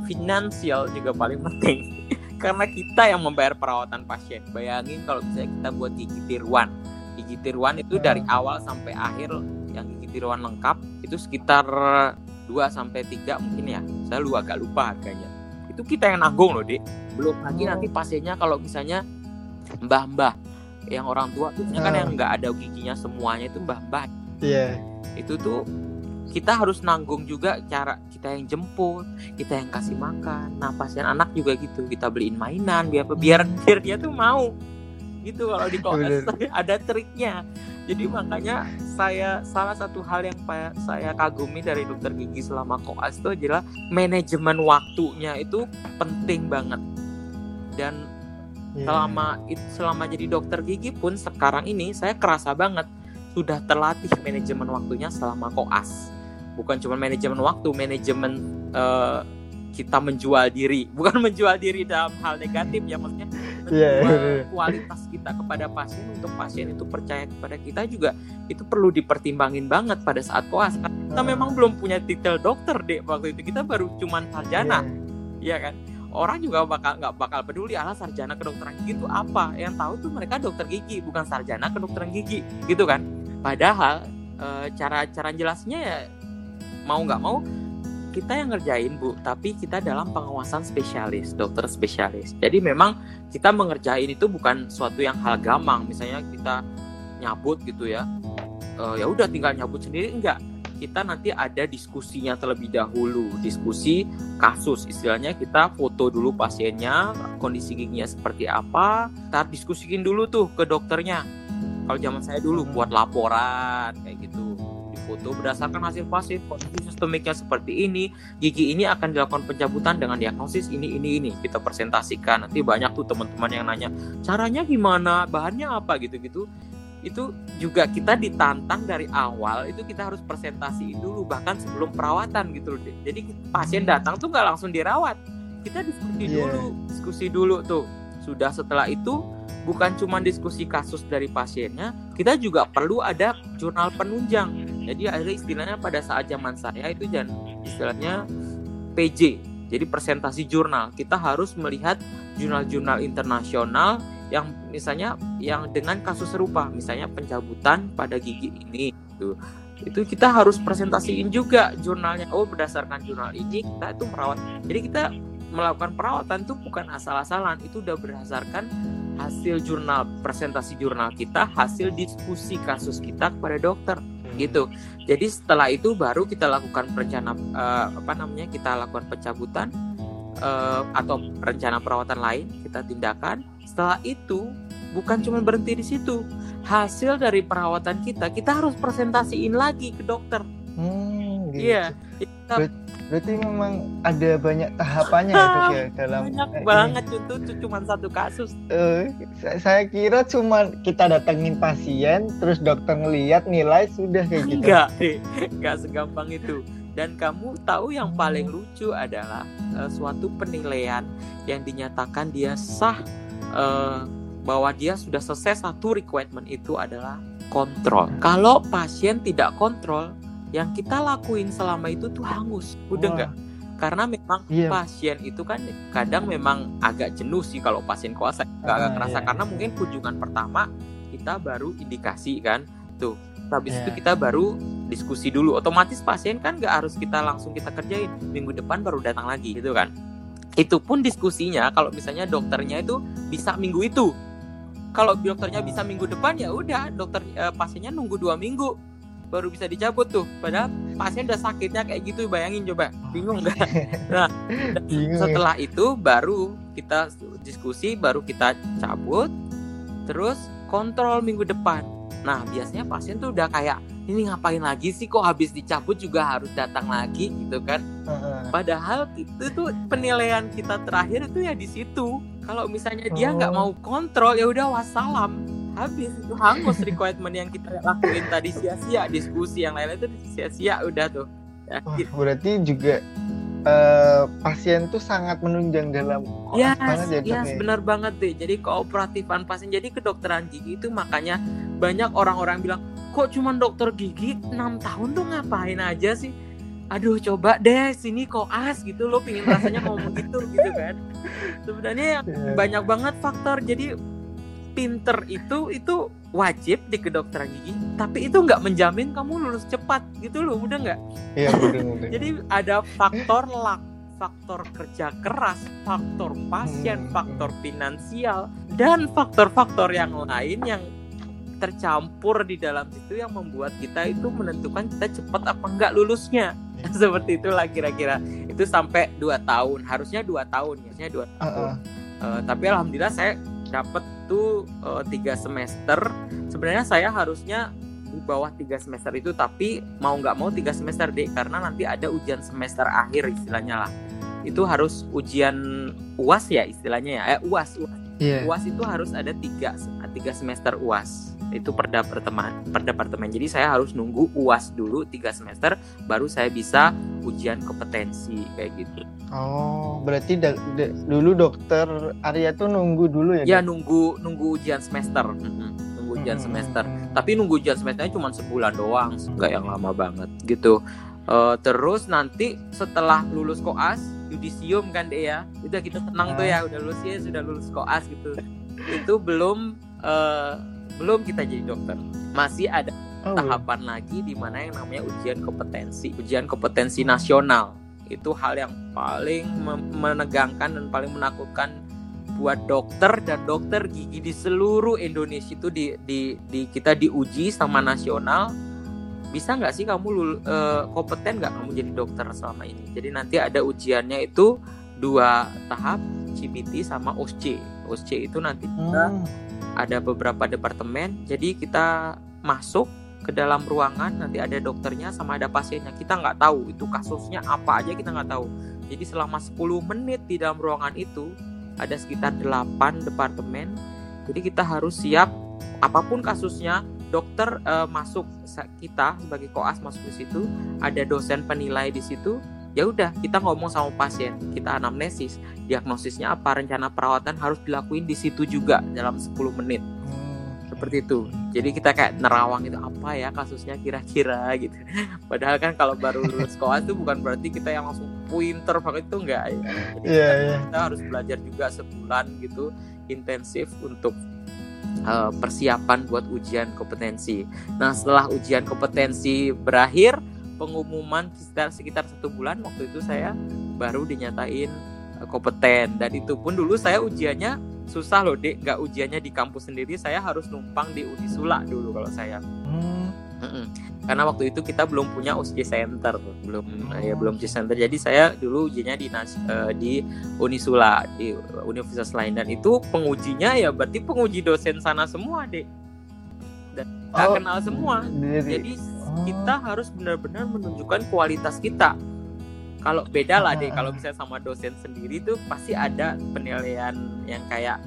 finansial juga paling penting karena kita yang membayar perawatan pasien. Bayangin kalau misalnya kita buat gigi tiruan. Gigi tiruan itu dari hmm. awal sampai akhir yang gigi tiruan lengkap itu sekitar 2 sampai 3 mungkin ya. Saya lu agak lupa harganya. Itu kita yang nanggung loh dik. Belum lagi oh. nanti pasiennya kalau misalnya mbah-mbah yang orang tua tuh kan yang nggak ada giginya semuanya itu mbah-mbah. Iya. Yeah. itu tuh kita harus nanggung juga cara kita yang jemput kita yang kasih makan nah pasien anak juga gitu kita beliin mainan biar biar hmm. biar dia tuh mau gitu kalau di koas ada triknya jadi makanya saya salah satu hal yang saya kagumi dari dokter gigi selama koas itu adalah manajemen waktunya itu penting banget. Dan yeah. selama selama jadi dokter gigi pun sekarang ini saya kerasa banget sudah terlatih manajemen waktunya selama koas. Bukan cuma manajemen waktu, manajemen uh, kita menjual diri, bukan menjual diri dalam hal negatif ya maksudnya yeah. Iya, iya. kualitas kita kepada pasien untuk pasien itu percaya kepada kita juga itu perlu dipertimbangin banget pada saat koas kita memang belum punya titel dokter deh waktu itu kita baru cuman sarjana yeah. ya kan orang juga bakal nggak bakal peduli ala sarjana kedokteran gigi itu apa yang tahu tuh mereka dokter gigi bukan sarjana kedokteran gigi gitu kan padahal e, cara cara jelasnya ya mau nggak mau kita yang ngerjain bu. Tapi kita dalam pengawasan spesialis dokter spesialis. Jadi memang kita mengerjain itu bukan suatu yang hal gampang misalnya kita nyabut gitu ya. Uh, ya udah tinggal nyabut sendiri. Enggak. Kita nanti ada diskusinya terlebih dahulu. Diskusi kasus. Istilahnya kita foto dulu pasiennya kondisi giginya seperti apa. Kita diskusikin dulu tuh ke dokternya. Kalau zaman saya dulu buat laporan kayak gitu foto berdasarkan hasil pasif kondisi sistemiknya seperti ini gigi ini akan dilakukan pencabutan dengan diagnosis ini ini ini. Kita presentasikan. Nanti banyak tuh teman-teman yang nanya caranya gimana? Bahannya apa? Gitu-gitu. Itu juga kita ditantang dari awal itu kita harus presentasiin dulu bahkan sebelum perawatan gitu loh jadi pasien datang tuh nggak langsung dirawat. Kita diskusi yeah. dulu diskusi dulu tuh. Sudah setelah itu bukan cuma diskusi kasus dari pasiennya kita juga perlu ada jurnal penunjang jadi ada istilahnya pada saat zaman saya itu dan istilahnya PJ jadi presentasi jurnal. Kita harus melihat jurnal-jurnal internasional yang misalnya yang dengan kasus serupa misalnya pencabutan pada gigi ini itu itu kita harus presentasiin juga jurnalnya. Oh berdasarkan jurnal ini kita itu merawat. Jadi kita melakukan perawatan itu bukan asal-asalan itu udah berdasarkan hasil jurnal presentasi jurnal kita hasil diskusi kasus kita kepada dokter gitu. Jadi setelah itu baru kita lakukan rencana uh, apa namanya kita lakukan pencabutan uh, atau rencana perawatan lain kita tindakan. Setelah itu bukan cuma berhenti di situ. Hasil dari perawatan kita kita harus presentasiin lagi ke dokter. Hmm, gitu. Iya. Kita berarti memang ada banyak tahapannya ya dok ya dalam banyak eh, banget itu cuma satu kasus. Uh, saya kira cuma kita datengin pasien terus dokter ngeliat nilai sudah kayak gitu. Enggak enggak segampang itu. Dan kamu tahu yang paling lucu adalah uh, suatu penilaian yang dinyatakan dia sah uh, bahwa dia sudah selesai satu requirement itu adalah kontrol. Kalau pasien tidak kontrol, yang kita lakuin selama itu tuh hangus. Udah enggak karena memang yeah. pasien itu kan kadang memang agak jenuh sih kalau pasien kuasa. Agak, agak ah, kerasa. yeah. karena mungkin kunjungan pertama kita baru indikasi kan. Tuh habis yeah. itu iya. kita baru diskusi dulu. Otomatis pasien kan nggak harus kita langsung kita kerjain. Minggu depan baru datang lagi gitu kan. Itu pun diskusinya kalau misalnya dokternya itu bisa minggu itu. Kalau dokternya bisa minggu depan ya udah dokter eh, pasiennya nunggu dua minggu baru bisa dicabut tuh. Padahal pasien udah sakitnya kayak gitu bayangin coba. Bingung nggak? Nah bingung, ya. setelah ya? itu baru kita diskusi baru kita cabut terus kontrol minggu depan. Nah biasanya pasien tuh udah kayak ini ngapain lagi sih kok habis dicabut juga harus datang lagi? Gitu kan. Padahal itu tuh penilaian kita terakhir itu ya di situ. Kalau misalnya dia nggak oh. mau kontrol ya udah wassalam habis itu hangus requirement yang kita lakuin tadi sia-sia diskusi yang lain itu sia-sia udah tuh. Ya, oh, gitu. berarti juga uh, pasien tuh sangat menunjang dalam ya yes, ya yes, benar banget deh. Jadi kooperatifan pasien jadi kedokteran gigi itu makanya banyak orang-orang bilang kok cuma dokter gigi 6 tahun tuh ngapain aja sih? Aduh coba deh sini koas gitu lo pingin rasanya ngomong gitu gitu kan. Sebenarnya yeah. banyak banget faktor jadi pinter itu itu wajib di kedokteran gigi tapi itu nggak menjamin kamu lulus cepat gitu loh udah nggak iya udah jadi ada faktor luck faktor kerja keras, faktor pasien, hmm. faktor finansial, dan faktor-faktor yang lain yang tercampur di dalam situ yang membuat kita itu menentukan kita cepat apa enggak lulusnya. Seperti itulah kira-kira. Itu sampai dua tahun, harusnya dua tahun, harusnya dua tahun. Uh -uh. Uh, tapi alhamdulillah saya dapat tuh uh, tiga semester. Sebenarnya saya harusnya di bawah tiga semester itu tapi mau nggak mau tiga semester deh karena nanti ada ujian semester akhir istilahnya lah. Itu harus ujian uas ya istilahnya ya? Eh uas uas, yeah. uas itu harus ada tiga tiga semester uas itu per departemen per departemen jadi saya harus nunggu uas dulu tiga semester baru saya bisa ujian kompetensi kayak gitu. Oh berarti da da dulu dokter Arya tuh nunggu dulu ya ya nunggu nunggu ujian semester. Nunggu ujian hmm. semester. Tapi nunggu ujian semesternya cuma sebulan doang nggak yang lama banget gitu. Uh, terus nanti setelah lulus koas yudisium kan deh ya? Udah kita tenang tuh ya udah lulus ya sudah lulus koas gitu. Itu belum uh, belum kita jadi dokter. Masih ada oh, tahapan lagi di mana yang namanya ujian kompetensi ujian kompetensi nasional. Itu hal yang paling menegangkan dan paling menakutkan buat dokter dan dokter gigi di seluruh Indonesia itu di, di, di kita diuji sama nasional. Bisa nggak sih kamu lul, uh, kompeten nggak kamu jadi dokter selama ini? Jadi nanti ada ujiannya itu dua tahap CBT sama OSCE OSCE itu nanti kita hmm ada beberapa departemen jadi kita masuk ke dalam ruangan nanti ada dokternya sama ada pasiennya. Kita nggak tahu itu kasusnya apa aja kita nggak tahu. Jadi selama 10 menit di dalam ruangan itu ada sekitar 8 departemen. Jadi kita harus siap apa pun kasusnya dokter uh, masuk kita sebagai koas masuk di situ. Ada dosen penilai di situ ya udah kita ngomong sama pasien kita anamnesis diagnosisnya apa rencana perawatan harus dilakuin di situ juga dalam 10 menit. Hmm. seperti itu. Jadi kita kayak nerawang itu apa ya kasusnya kira-kira? gitu. Padahal kan kalau baru lulus sekolah itu bukan berarti kita yang langsung pointer banget itu enggak ya. Jadi yeah, kita, yeah. kita harus belajar juga sebulan gitu intensif untuk uh, persiapan buat ujian kompetensi. Nah setelah ujian kompetensi berakhir pengumuman sekitar sekitar satu bulan waktu itu saya baru dinyatain uh, kompeten. Dan itu pun dulu saya ujiannya susah loh dek nggak ujiannya di kampus sendiri saya harus numpang di Unisula dulu kalau saya. Hmm. karena waktu itu kita belum punya USG Center belum oh. ya belum USG Center. Jadi saya dulu ujiannya di uh, di Unisula di universitas lain. Dan itu pengujinya ya berarti penguji dosen sana semua dek dan oh, kenal semua. Jadi, jadi kita harus benar-benar menunjukkan kualitas kita. Kalau beda lah deh kalau misalnya sama dosen sendiri tuh pasti ada penilaian yang kayak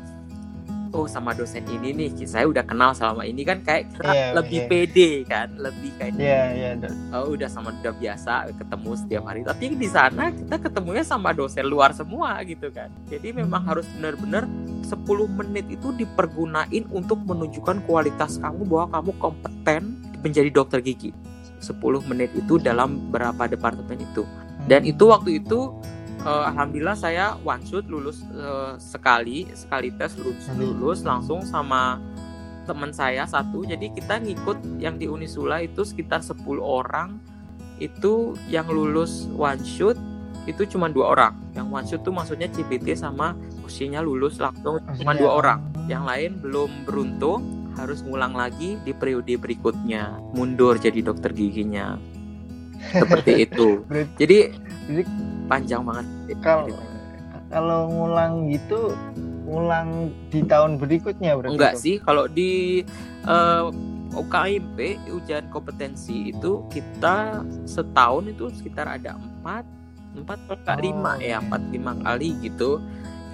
oh sama dosen ini nih saya udah kenal selama ini kan kayak yeah, lebih yeah. pede kan lebih kayak yeah, yeah, oh udah sama udah biasa ketemu setiap hari. Tapi di sana kita ketemunya sama dosen luar semua gitu kan. Jadi memang hmm. harus benar-benar 10 menit itu dipergunain untuk menunjukkan kualitas kamu bahwa kamu kompeten menjadi dokter gigi. 10 menit itu dalam berapa departemen itu. Dan itu waktu itu uh, alhamdulillah saya one shoot lulus uh, sekali sekali tes lulus, lulus langsung sama teman saya satu. Jadi kita ngikut yang di Unisula itu sekitar 10 orang itu yang lulus one shoot itu cuma dua orang. Yang one shoot tuh maksudnya CBT sama usianya lulus langsung cuma dua orang. Yang lain belum beruntung harus ngulang lagi di periode berikutnya. Mundur jadi dokter giginya. Seperti itu. Jadi, jadi panjang banget. Kalau kalau ngulang gitu ngulang di tahun berikutnya berarti enggak itu? sih kalau di uh, eh, UKMP ujian kompetensi itu kita setahun itu sekitar ada empat empat per lima oh. ya empat lima kali gitu.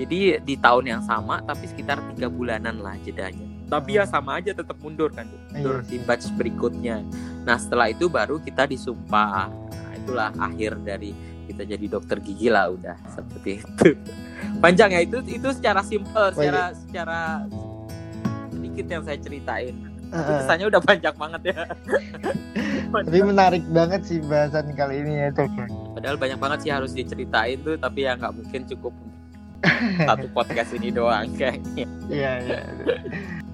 Jadi di tahun yang sama tapi sekitar tiga bulanan lah jedanya tapi ya sama aja tetap mundur kan mundur iya. di batch berikutnya. Nah setelah itu baru kita disumpah. Nah, itulah akhir dari kita jadi dokter gigi lah udah. Seperti itu. Panjang ya itu itu secara simple secara secara sedikit yang saya ceritain. Tapi kesannya udah panjang banget ya. Tapi menarik banget sih bahasan kali ini ya itu padahal banyak banget sih harus diceritain tuh tapi ya nggak mungkin cukup satu podcast ini doang kayaknya. Iya iya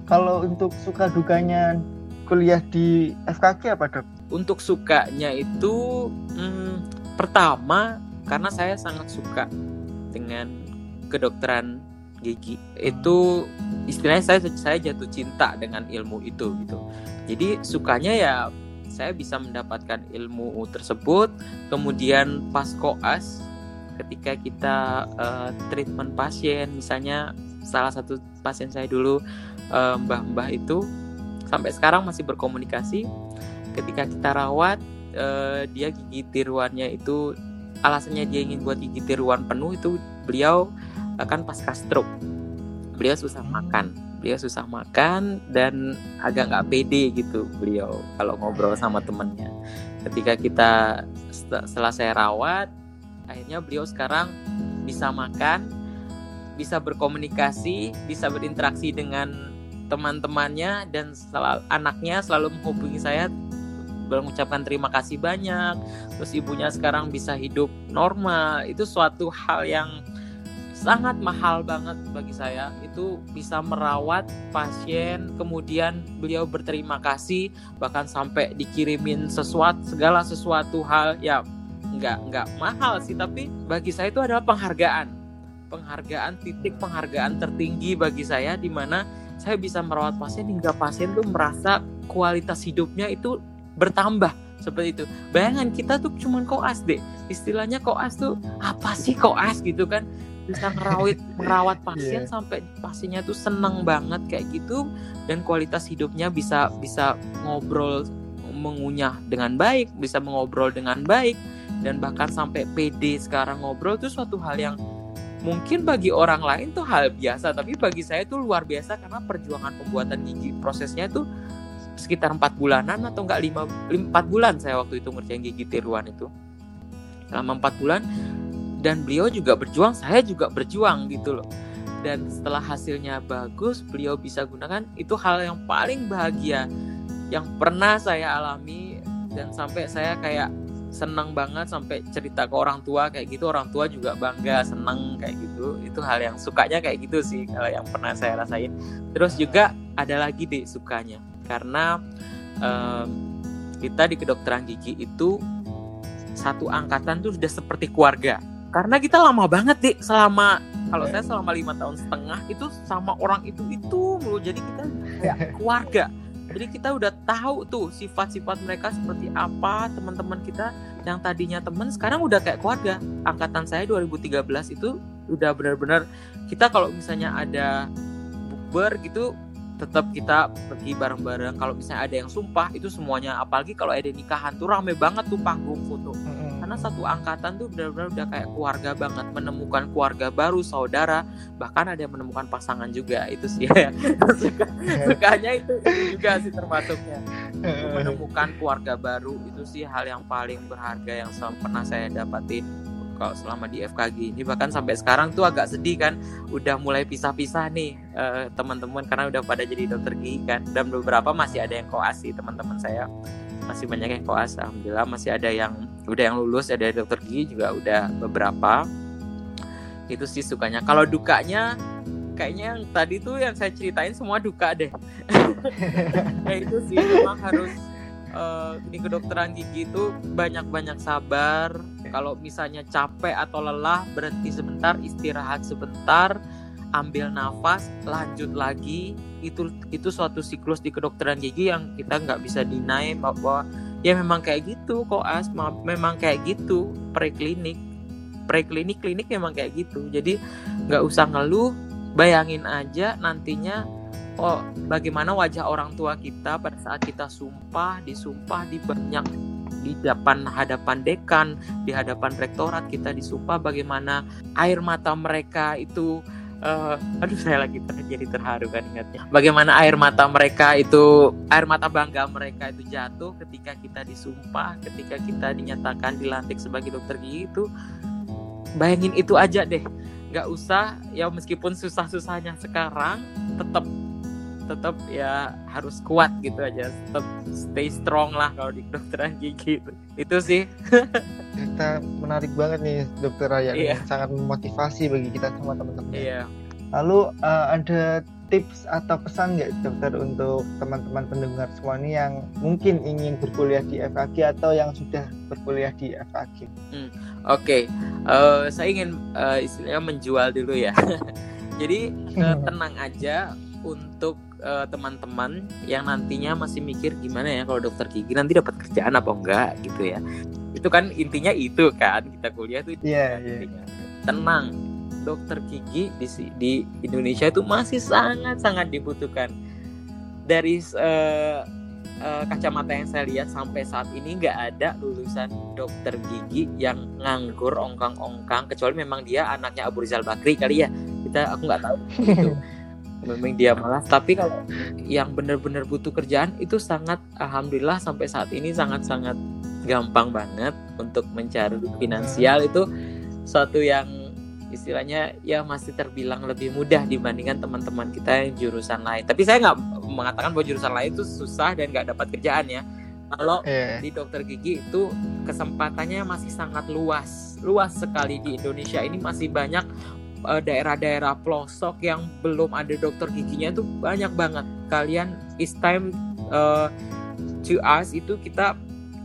kalau untuk suka dukanya kuliah di FKG apa dok? Untuk sukanya itu hmm, pertama karena saya sangat suka dengan kedokteran gigi. Itu istilahnya saya saya jatuh cinta dengan ilmu itu gitu. Jadi sukanya ya saya bisa mendapatkan ilmu tersebut. Kemudian pas koas ketika kita uh, treatment pasien misalnya salah satu pasien saya dulu mbah-mbah itu sampai sekarang masih berkomunikasi. Ketika kita rawat, uh, dia gigi tiruannya itu alasannya dia ingin buat gigi tiruan penuh itu beliau akan pasca stroke. Beliau susah makan, beliau susah makan dan agak nggak pede gitu beliau kalau ngobrol sama temennya. Ketika kita saya rawat, akhirnya beliau sekarang bisa makan, bisa berkomunikasi, bisa berinteraksi dengan teman-temannya dan selalu, anaknya selalu menghubungi saya mengucapkan terima kasih banyak terus ibunya sekarang bisa hidup normal. Itu suatu hal yang sangat mahal banget bagi saya. Itu bisa merawat pasien kemudian beliau berterima kasih bahkan sampai dikirimin sesuatu segala sesuatu hal ya nggak nggak mahal sih. Tapi bagi saya itu adalah penghargaan. Penghargaan titik penghargaan tertinggi bagi saya di mana saya bisa merawat pasien hingga pasien tuh merasa kualitas hidupnya itu bertambah seperti itu. Bayangan kita tuh cuman koas deh. Istilahnya koas tuh apa sih koas gitu kan? Bisa ngerawat merawat pasien yeah. sampai pasiennya tuh seneng banget kayak gitu dan kualitas hidupnya bisa bisa ngobrol mengunyah dengan baik, bisa mengobrol dengan baik dan bahkan sampai PD sekarang ngobrol itu suatu hal yang mungkin bagi orang lain tuh hal biasa tapi bagi saya tuh luar biasa karena perjuangan pembuatan gigi prosesnya itu sekitar empat bulanan atau enggak lima empat bulan saya waktu itu ngerjain gigi tiruan itu. Selama empat bulan dan beliau juga berjuang saya juga berjuang gitu loh. Dan setelah hasilnya bagus beliau bisa gunakan itu hal yang paling bahagia yang pernah saya alami dan sampai saya kayak senang banget sampai cerita ke orang tua kayak gitu. Orang tua juga bangga senang kayak gitu. Itu hal yang sukanya kayak gitu sih kalau yang pernah saya rasain. Terus juga ada lagi deh sukanya. Karena um, kita di kedokteran gigi itu satu angkatan tuh sudah seperti keluarga. Karena kita lama banget deh selama kalau saya selama lima tahun setengah itu sama orang itu itu mulu. Jadi kita kayak keluarga jadi kita udah tahu tuh sifat-sifat mereka seperti apa teman-teman kita yang tadinya teman sekarang udah kayak keluarga. Angkatan saya 2013 itu udah benar-benar kita kalau misalnya ada bukber gitu tetap kita pergi bareng-bareng. Kalau misalnya ada yang sumpah itu semuanya. Apalagi kalau ada nikahan tuh rame banget tuh panggung foto. Karena karena satu angkatan tuh benar-benar udah kayak keluarga banget menemukan keluarga baru saudara bahkan ada yang menemukan pasangan juga itu sih ya. Suka, sukanya itu, itu juga sih termasuknya. Menemukan keluarga baru itu sih hal yang paling berharga yang pernah saya dapatin kalau selama di FKG ini. Bahkan sampai sekarang tuh agak sedih kan udah mulai pisah-pisah nih uh, teman-teman karena udah pada jadi dokter gigi kan. Dan beberapa masih ada yang koas sih teman-teman saya masih banyak yang koas alhamdulillah masih ada yang udah yang lulus ada dokter gigi juga udah beberapa. Itu sih sukanya. Kalau dukanya kayaknya yang tadi tuh yang saya ceritain semua duka deh. Kayak itu sih. Memang harus uh, di kedokteran gigi itu banyak-banyak sabar. Kalau misalnya capek atau lelah berhenti sebentar istirahat sebentar ambil nafas lanjut lagi. Itu itu suatu siklus di kedokteran gigi yang kita nggak bisa deny bahwa ya memang kayak gitu kok as memang kayak gitu. Preklinik preklinik klinik memang kayak gitu. Jadi nggak usah ngeluh bayangin aja nantinya oh bagaimana wajah orang tua kita pada saat kita sumpah disumpah di banyak di depan hadapan dekan, di hadapan rektorat kita disumpah bagaimana air mata mereka itu uh, aduh saya lagi ter jadi terharu kan ingatnya. Bagaimana air mata mereka itu air mata bangga mereka itu jatuh ketika kita disumpah, ketika kita dinyatakan dilantik sebagai dokter gigi itu bayangin itu aja deh. Nggak usah ya meskipun susah-susahnya sekarang tetap tetap ya harus kuat gitu aja tetap stay strong lah kalau di kedokteran gigi itu sih kita menarik banget nih dokter Raya iya. sangat memotivasi bagi kita semua teman-teman iya lalu uh, ada tips atau pesan nggak dokter untuk teman-teman pendengar semua ini yang mungkin ingin berkuliah di FKG atau yang sudah berkuliah di FKG? Hmm, Oke, okay. uh, eh, saya ingin uh, istilahnya menjual dulu ya. Jadi uh, tenang aja untuk uh, teman-teman yang nantinya masih mikir gimana ya kalau dokter gigi nanti dapat kerjaan apa enggak gitu ya itu kan intinya itu kan kita kuliah tuh yeah, yeah. tenang dokter gigi di di Indonesia itu masih sangat sangat dibutuhkan. Dari uh, uh, kacamata yang saya lihat sampai saat ini nggak ada lulusan dokter gigi yang nganggur ongkang-ongkang kecuali memang dia anaknya Abu Rizal Bakri kali ya. Kita aku nggak tahu gitu. Memang dia malas tapi kalau yang benar-benar butuh kerjaan itu sangat alhamdulillah sampai saat ini sangat-sangat gampang banget untuk mencari finansial. Itu suatu yang istilahnya ya masih terbilang lebih mudah dibandingkan teman-teman kita yang jurusan lain. Tapi saya nggak mengatakan bahwa jurusan lain itu susah dan nggak dapat kerjaan ya. Kalau yeah. di dokter gigi itu kesempatannya masih sangat luas. Luas sekali di Indonesia. Ini masih banyak uh, daerah-daerah pelosok yang belum ada dokter giginya itu banyak banget. Kalian is time uh, to us itu kita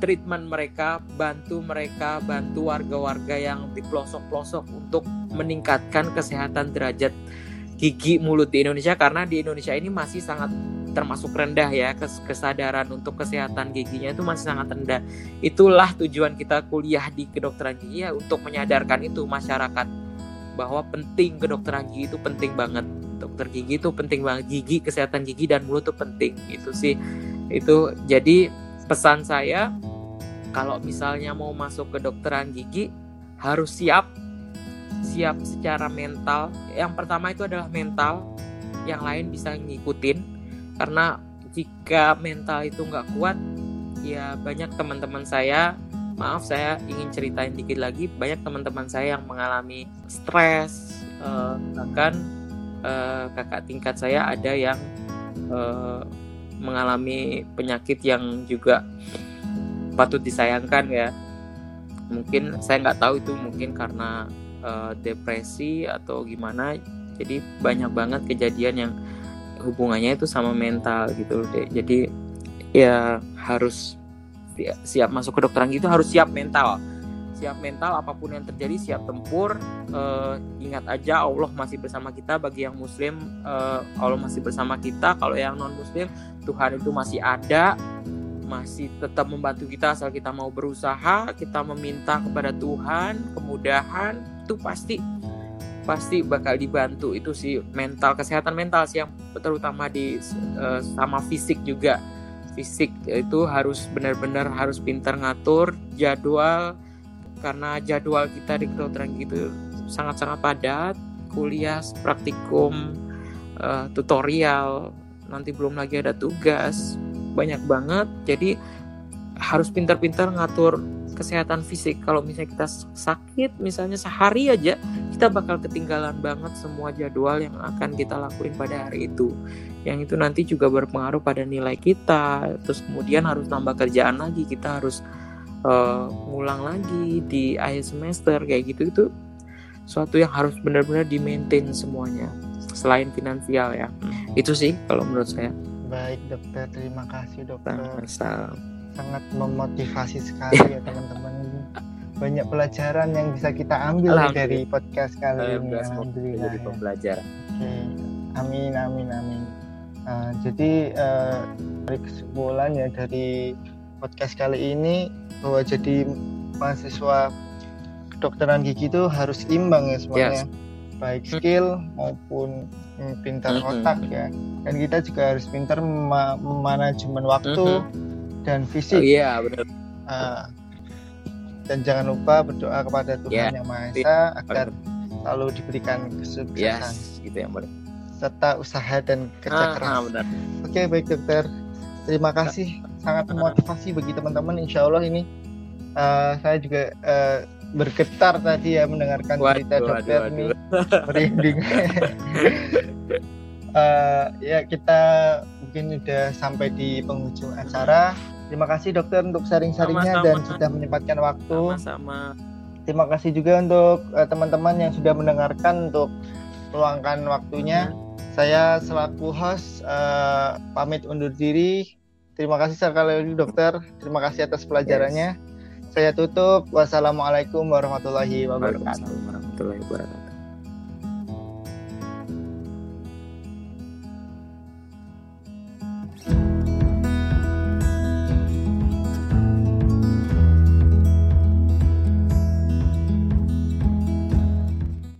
treatment mereka, bantu mereka, bantu warga-warga yang di pelosok-pelosok untuk meningkatkan kesehatan derajat gigi mulut di Indonesia karena di Indonesia ini masih sangat termasuk rendah ya kesadaran untuk kesehatan giginya itu masih sangat rendah. Itulah tujuan kita kuliah di kedokteran gigi ya untuk menyadarkan itu masyarakat bahwa penting kedokteran gigi itu penting banget dokter gigi itu penting banget gigi kesehatan gigi dan mulut itu penting itu sih itu jadi pesan saya kalau misalnya mau masuk ke dokteran gigi harus siap. Siap secara mental. Yang pertama itu adalah mental. Yang lain bisa ngikutin. Karena jika mental itu nggak kuat ya banyak teman-teman saya maaf saya ingin ceritain dikit lagi banyak teman-teman saya yang mengalami stres uh, bahkan uh, kakak tingkat saya ada yang uh, mengalami penyakit yang juga patut disayangkan ya. Mungkin saya nggak tahu itu mungkin karena uh, depresi atau gimana. Jadi banyak banget kejadian yang hubungannya itu sama mental gitu deh jadi ya harus siap masuk ke dokteran gitu harus siap mental. Siap mental apa pun yang terjadi siap tempur. Uh, ingat aja Allah masih bersama kita. Bagi yang muslim uh, Allah masih bersama kita. Kalau yang non muslim Tuhan itu masih ada masih tetap membantu kita asal kita mau berusaha kita meminta kepada Tuhan kemudahan itu pasti pasti bakal dibantu. Itu sih mental kesehatan mental sih yang terutama di uh, sama fisik juga. Fisik itu harus benar-benar harus pintar ngatur jadwal karena jadwal kita di kedokteran gitu sangat-sangat padat. Kuliah praktikum uh, tutorial nanti belum lagi ada tugas banyak banget jadi harus pintar-pintar ngatur kesehatan fisik. Kalau misalnya kita sakit misalnya sehari aja kita bakal ketinggalan banget semua jadwal yang akan kita lakuin pada hari itu. Yang itu nanti juga berpengaruh pada nilai kita terus kemudian harus nambah kerjaan lagi kita harus uh, ngulang lagi di akhir semester kayak gitu. Itu suatu yang harus benar-benar di maintain semuanya selain finansial ya. Itu sih kalau menurut saya baik dokter. Terima kasih dokter. Sama-sama. Sangat memotivasi sekali ya teman-teman. Banyak pelajaran yang bisa kita ambil dari podcast kali ini. Alhamdulillah jadi ya. pembelajaran. Okay. amin amin amin. Uh, jadi uh, dari kesimpulan ya dari podcast kali ini. Bahwa jadi mahasiswa kedokteran gigi itu harus imbang ya semuanya. Yes. Baik skill maupun pintar mm -hmm. otak ya dan kita juga harus pintar memanajemen waktu mm -hmm dan fisik. Oh, iya benar. Uh, dan jangan lupa berdoa kepada Tuhan yeah. yang Maha Esa agar selalu diberikan kesuksesan. Yes, gitu yang boleh. Serta usaha dan kerja ah, keras. Ah, benar. Oke, baik dokter. Terima kasih, sangat memotivasi bagi teman-teman. Insya Allah ini uh, saya juga uh, bergetar tadi ya mendengarkan waduh, cerita dokter waduh, ini merinding. uh, ya kita mungkin sudah sampai di penghujung acara. Terima kasih dokter untuk sharing-sharingnya dan sudah menyempatkan waktu. Sama-sama. Terima kasih juga untuk uh, teman-teman yang sudah mendengarkan untuk meluangkan waktunya. Hmm. Saya selaku host uh, pamit undur diri. Terima kasih sekali lagi dokter. Terima kasih atas pelajarannya. Yes. Saya tutup. Wassalamualaikum warahmatullahi wabarakatuh. Warahmatullahi wabarakatuh.